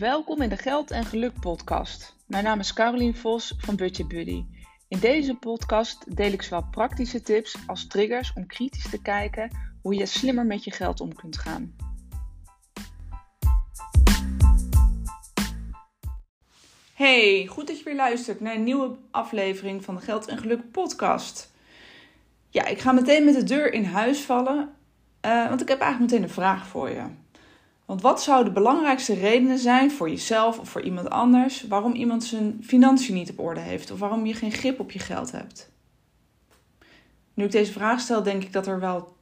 Welkom in de Geld en Geluk podcast. Mijn naam is Carolien Vos van Budget Buddy. In deze podcast deel ik zowel praktische tips als triggers om kritisch te kijken hoe je slimmer met je geld om kunt gaan. Hey, goed dat je weer luistert naar een nieuwe aflevering van de Geld en Geluk podcast. Ja, ik ga meteen met de deur in huis vallen, uh, want ik heb eigenlijk meteen een vraag voor je. Want wat zouden de belangrijkste redenen zijn voor jezelf of voor iemand anders waarom iemand zijn financiën niet op orde heeft of waarom je geen grip op je geld hebt? Nu ik deze vraag stel, denk ik dat er wel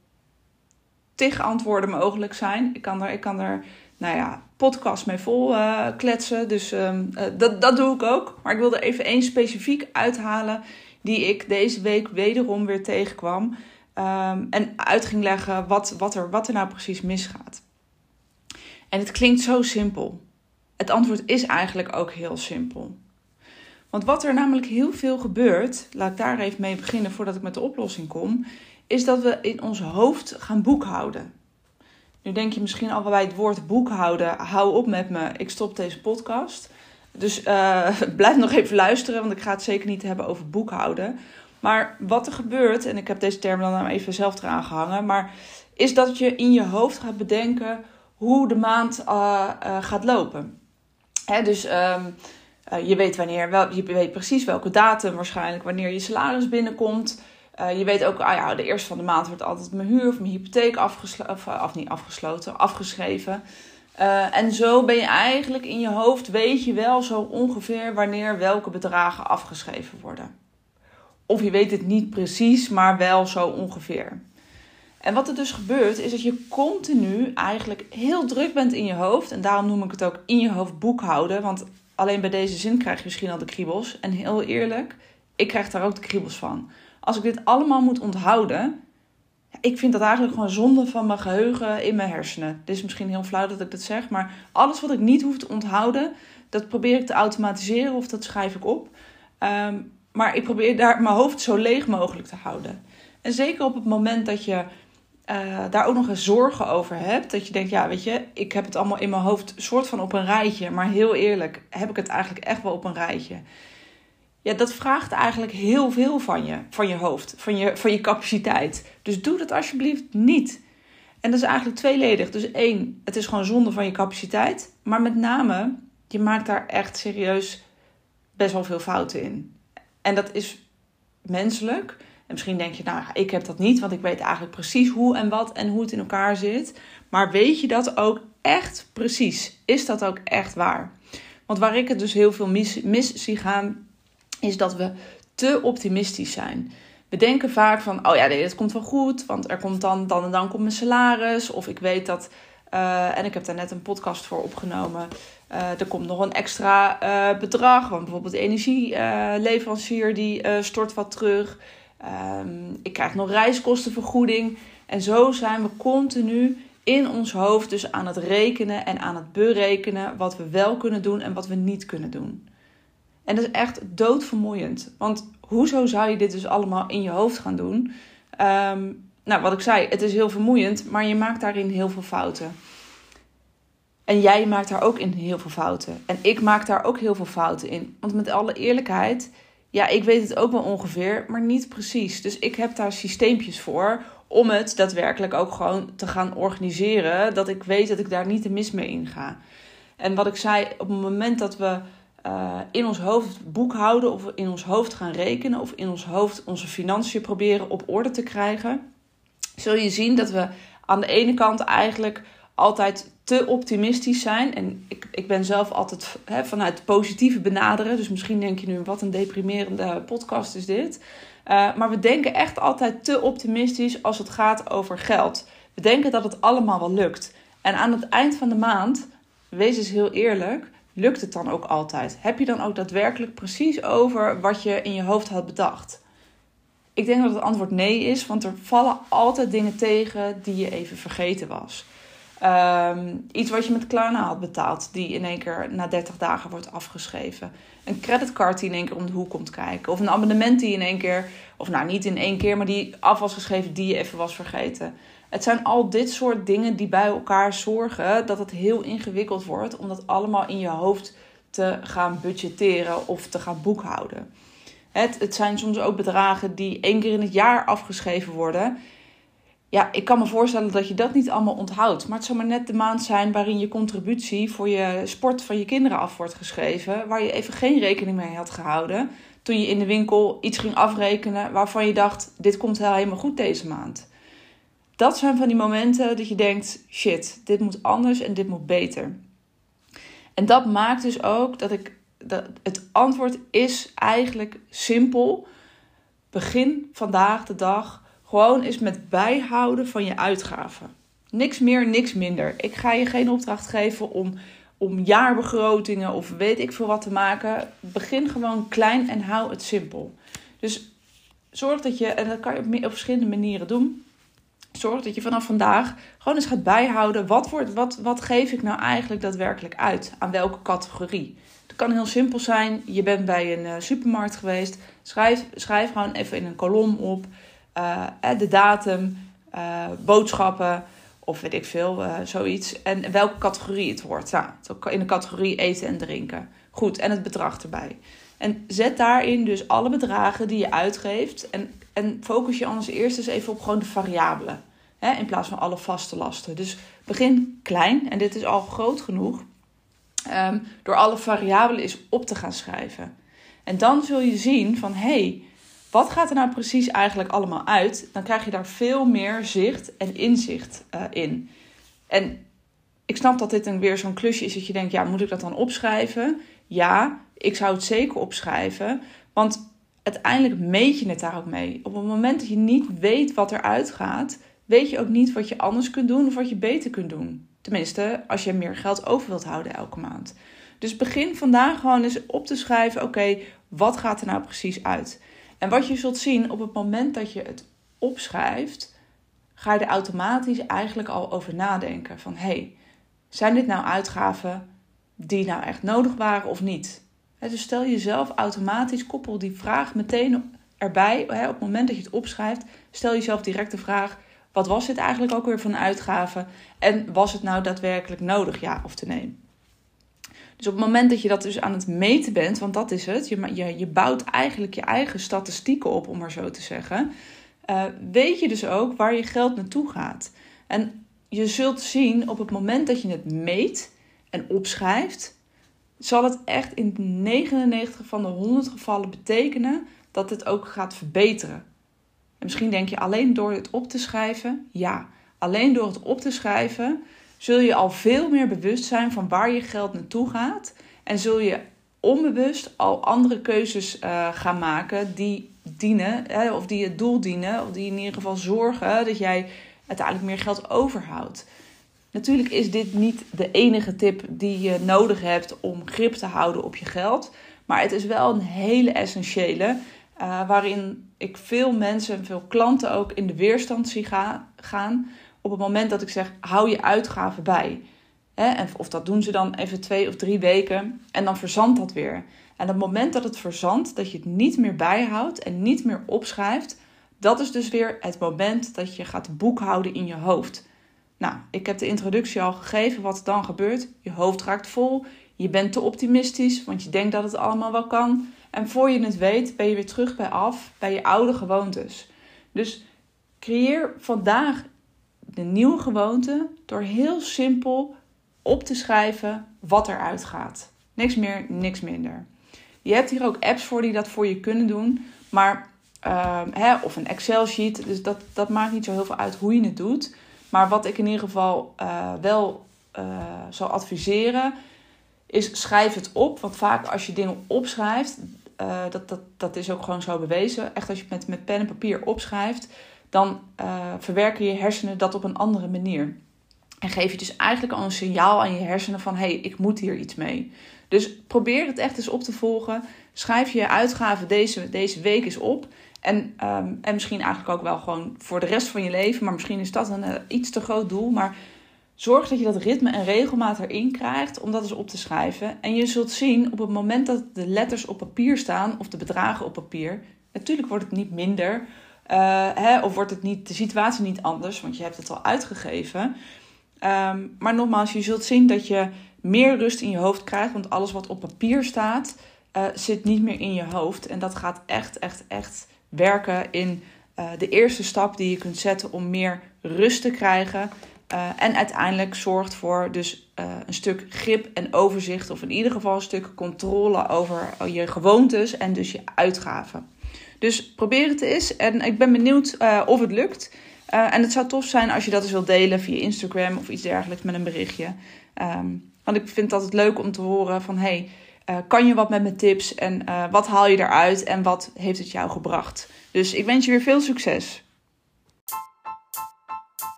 tig antwoorden mogelijk zijn. Ik kan er, ik kan er nou ja, podcast mee vol uh, kletsen, dus uh, dat, dat doe ik ook. Maar ik wil er even één specifiek uithalen die ik deze week wederom weer tegenkwam. Um, en uit ging leggen wat, wat, er, wat er nou precies misgaat. En het klinkt zo simpel. Het antwoord is eigenlijk ook heel simpel. Want wat er namelijk heel veel gebeurt, laat ik daar even mee beginnen voordat ik met de oplossing kom, is dat we in ons hoofd gaan boekhouden. Nu denk je misschien al bij het woord boekhouden, hou op met me, ik stop deze podcast. Dus uh, blijf nog even luisteren, want ik ga het zeker niet hebben over boekhouden. Maar wat er gebeurt, en ik heb deze term dan even zelf eraan gehangen, maar is dat je in je hoofd gaat bedenken hoe de maand uh, uh, gaat lopen. Hè, dus um, uh, je weet wanneer, wel, je weet precies welke datum waarschijnlijk wanneer je salaris binnenkomt. je weet ook, ah ja, de eerste van de maand wordt altijd mijn huur of mijn hypotheek afgesloten, of, of, niet afgesloten, afgeschreven. en zo ben je eigenlijk in je hoofd, weet je wel zo ongeveer wanneer welke bedragen afgeschreven worden. Of je weet het niet precies, maar wel zo ongeveer. En wat er dus gebeurt, is dat je continu eigenlijk heel druk bent in je hoofd. En daarom noem ik het ook in je hoofd boekhouden. Want alleen bij deze zin krijg je misschien al de kriebels. En heel eerlijk, ik krijg daar ook de kriebels van. Als ik dit allemaal moet onthouden, ik vind dat eigenlijk gewoon zonde van mijn geheugen in mijn hersenen. Het is misschien heel flauw dat ik dat zeg, maar alles wat ik niet hoef te onthouden, dat probeer ik te automatiseren of dat schrijf ik op. Um, maar ik probeer daar mijn hoofd zo leeg mogelijk te houden. En zeker op het moment dat je uh, daar ook nog eens zorgen over hebt. Dat je denkt, ja, weet je, ik heb het allemaal in mijn hoofd soort van op een rijtje. Maar heel eerlijk, heb ik het eigenlijk echt wel op een rijtje? Ja, dat vraagt eigenlijk heel veel van je, van je hoofd, van je, van je capaciteit. Dus doe dat alsjeblieft niet. En dat is eigenlijk tweeledig. Dus één, het is gewoon zonde van je capaciteit. Maar met name, je maakt daar echt serieus best wel veel fouten in. En dat is menselijk. En misschien denk je, nou, ik heb dat niet, want ik weet eigenlijk precies hoe en wat en hoe het in elkaar zit. Maar weet je dat ook echt precies? Is dat ook echt waar? Want waar ik het dus heel veel mis, mis zie gaan, is dat we te optimistisch zijn. We denken vaak van, oh ja, nee, dat komt wel goed, want er komt dan, dan en dan komt mijn salaris. Of ik weet dat, uh, en ik heb daar net een podcast voor opgenomen. Uh, er komt nog een extra uh, bedrag, want bijvoorbeeld de energieleverancier die stort wat terug. Um, ik krijg nog reiskostenvergoeding. En zo zijn we continu in ons hoofd dus aan het rekenen en aan het berekenen wat we wel kunnen doen en wat we niet kunnen doen. En dat is echt doodvermoeiend. Want hoezo zou je dit dus allemaal in je hoofd gaan doen? Um, nou, wat ik zei, het is heel vermoeiend, maar je maakt daarin heel veel fouten. En jij maakt daar ook in heel veel fouten. En ik maak daar ook heel veel fouten in. Want met alle eerlijkheid, ja, ik weet het ook wel ongeveer, maar niet precies. Dus ik heb daar systeempjes voor om het daadwerkelijk ook gewoon te gaan organiseren. Dat ik weet dat ik daar niet te mis mee in ga. En wat ik zei, op het moment dat we uh, in ons hoofd boekhouden of in ons hoofd gaan rekenen of in ons hoofd onze financiën proberen op orde te krijgen, zul je zien dat we aan de ene kant eigenlijk altijd te optimistisch zijn. En ik, ik ben zelf altijd vanuit positieve benaderen. Dus misschien denk je nu, wat een deprimerende podcast is dit. Uh, maar we denken echt altijd te optimistisch als het gaat over geld. We denken dat het allemaal wel lukt. En aan het eind van de maand, wees eens heel eerlijk, lukt het dan ook altijd? Heb je dan ook daadwerkelijk precies over wat je in je hoofd had bedacht? Ik denk dat het antwoord nee is, want er vallen altijd dingen tegen die je even vergeten was. Um, iets wat je met Klarna had betaald, die in één keer na 30 dagen wordt afgeschreven. Een creditcard die in één keer om de hoek komt kijken. Of een abonnement die in één keer, of nou niet in één keer, maar die af was geschreven die je even was vergeten. Het zijn al dit soort dingen die bij elkaar zorgen dat het heel ingewikkeld wordt om dat allemaal in je hoofd te gaan budgetteren of te gaan boekhouden. Het, het zijn soms ook bedragen die één keer in het jaar afgeschreven worden. Ja, ik kan me voorstellen dat je dat niet allemaal onthoudt. Maar het zou maar net de maand zijn waarin je contributie voor je sport van je kinderen af wordt geschreven. Waar je even geen rekening mee had gehouden. Toen je in de winkel iets ging afrekenen waarvan je dacht: dit komt helemaal goed deze maand. Dat zijn van die momenten dat je denkt: shit, dit moet anders en dit moet beter. En dat maakt dus ook dat ik. Dat het antwoord is eigenlijk simpel. Begin vandaag de dag gewoon eens met bijhouden van je uitgaven. Niks meer, niks minder. Ik ga je geen opdracht geven om, om jaarbegrotingen of weet ik veel wat te maken. Begin gewoon klein en hou het simpel. Dus zorg dat je, en dat kan je op, verschillende manieren doen. Zorg dat je vanaf vandaag gewoon eens gaat bijhouden. Wat, wordt, wat, wat geef ik nou eigenlijk daadwerkelijk uit? Aan welke categorie? Het kan heel simpel zijn. Je bent bij een uh, supermarkt geweest. Schrijf, schrijf gewoon even in een kolom op uh, de datum, uh, boodschappen of weet ik veel, zoiets. En welke categorie het wordt. Nou, in de categorie eten en drinken. Goed, en het bedrag erbij. En zet daarin dus alle bedragen die je uitgeeft. En, en focus je anders eerst eens even op gewoon de variabelen. Hè, in plaats van alle vaste lasten. Dus begin klein, en dit is al groot genoeg. Um, door alle variabelen eens op te gaan schrijven. En dan zul je zien van hé, hey, wat gaat er nou precies eigenlijk allemaal uit? Dan krijg je daar veel meer zicht en inzicht uh, in. En ik snap dat dit dan weer zo'n klusje is dat je denkt, ja, moet ik dat dan opschrijven? Ja, ik zou het zeker opschrijven. Want uiteindelijk meet je het daar ook mee. Op het moment dat je niet weet wat eruit gaat, weet je ook niet wat je anders kunt doen of wat je beter kunt doen. Tenminste, als je meer geld over wilt houden elke maand. Dus begin vandaag gewoon eens op te schrijven: oké, wat gaat er nou precies uit? En wat je zult zien op het moment dat je het opschrijft, ga je er automatisch eigenlijk al over nadenken. Van hé, hey, zijn dit nou uitgaven die nou echt nodig waren of niet? dus stel jezelf automatisch, koppel die vraag meteen erbij. Op het moment dat je het opschrijft, stel jezelf direct de vraag: wat was dit eigenlijk ook weer van uitgaven? En was het nou daadwerkelijk nodig, ja of te nemen? Dus op het moment dat je dat dus aan het meten bent, want dat is het, je, je, je bouwt eigenlijk je eigen statistieken op, om maar zo te zeggen, uh, weet je dus ook waar je geld naartoe gaat. En je zult zien op het moment dat je het meet en opschrijft, zal het echt in 99 van de 100 gevallen betekenen dat het ook gaat verbeteren. En misschien denk je alleen door het op te schrijven, ja, alleen door het op te schrijven zul je al veel meer bewust zijn van waar je geld naartoe gaat. En zul je onbewust al andere keuzes uh, gaan maken die dienen, hè, of die het doel dienen, of die in ieder geval zorgen dat jij uiteindelijk meer geld overhoudt. Natuurlijk is dit niet de enige tip die je nodig hebt om grip te houden op je geld. Maar het is wel een hele essentiële. Uh, waarin ik veel mensen en veel klanten ook in de weerstand zie gaan op het moment dat ik zeg, hou je uitgaven bij. En of dat doen ze dan even twee of drie weken en dan verzandt dat weer. En het moment dat het verzandt, dat je het niet meer bijhoudt en niet meer opschrijft, dat is dus weer het moment dat je gaat boekhouden in je hoofd. Nou, ik heb de introductie al gegeven wat dan gebeurt. Je hoofd raakt vol, je bent te optimistisch, want je denkt dat het allemaal wel kan. En voor je het weet, ben je weer terug bij af, bij je oude gewoontes. Dus creëer vandaag de nieuwe gewoonte door heel simpel op te schrijven wat eruit gaat. Niks meer, niks minder. Je hebt hier ook apps voor die dat voor je kunnen doen. Maar, uh, hè, of een Excel-sheet. Dus dat, dat maakt niet zo heel veel uit hoe je het doet. Maar wat ik in ieder geval uh, wel uh, zou adviseren, is schrijf het op. Want vaak als je dingen opschrijft, uh, dat, dat, dat is ook gewoon zo bewezen. Echt als je met, met pen en papier opschrijft, dan uh, verwerken je hersenen dat op een andere manier. En geef je dus eigenlijk al een signaal aan je hersenen van hé, hey, ik moet hier iets mee. Dus probeer het echt eens op te volgen. Schrijf je uitgaven deze, deze week eens op. En, um, en misschien eigenlijk ook wel gewoon voor de rest van je leven. Maar misschien is dat een uh, iets te groot doel. Maar zorg dat je dat ritme en regelmaat erin krijgt om dat eens op te schrijven. En je zult zien op het moment dat de letters op papier staan of de bedragen op papier. Natuurlijk wordt het niet minder hè, of wordt het niet, de situatie niet anders, want je hebt het al uitgegeven. Ehm, maar nogmaals, je zult zien dat je meer rust in je hoofd krijgt, want alles wat op papier staat, uh, zit niet meer in je hoofd. En dat gaat echt, echt, echt werken in uh, de eerste stap die je kunt zetten om meer rust te krijgen. En uiteindelijk zorgt voor dus een stuk grip en overzicht, of in ieder geval een stuk controle over je gewoontes en dus je uitgaven. Dus probeer het eens en ik ben benieuwd of het lukt. en het zou tof zijn als je dat eens wilt delen via Instagram of iets dergelijks met een berichtje. Um, want ik vind het altijd leuk om te horen van hey, uh, kan je wat met mijn tips en wat haal je eruit en wat heeft het jou gebracht? Dus ik wens je weer veel succes.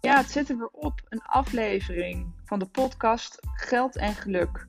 Ja, het zit er weer op. Een aflevering van de podcast Geld en Geluk.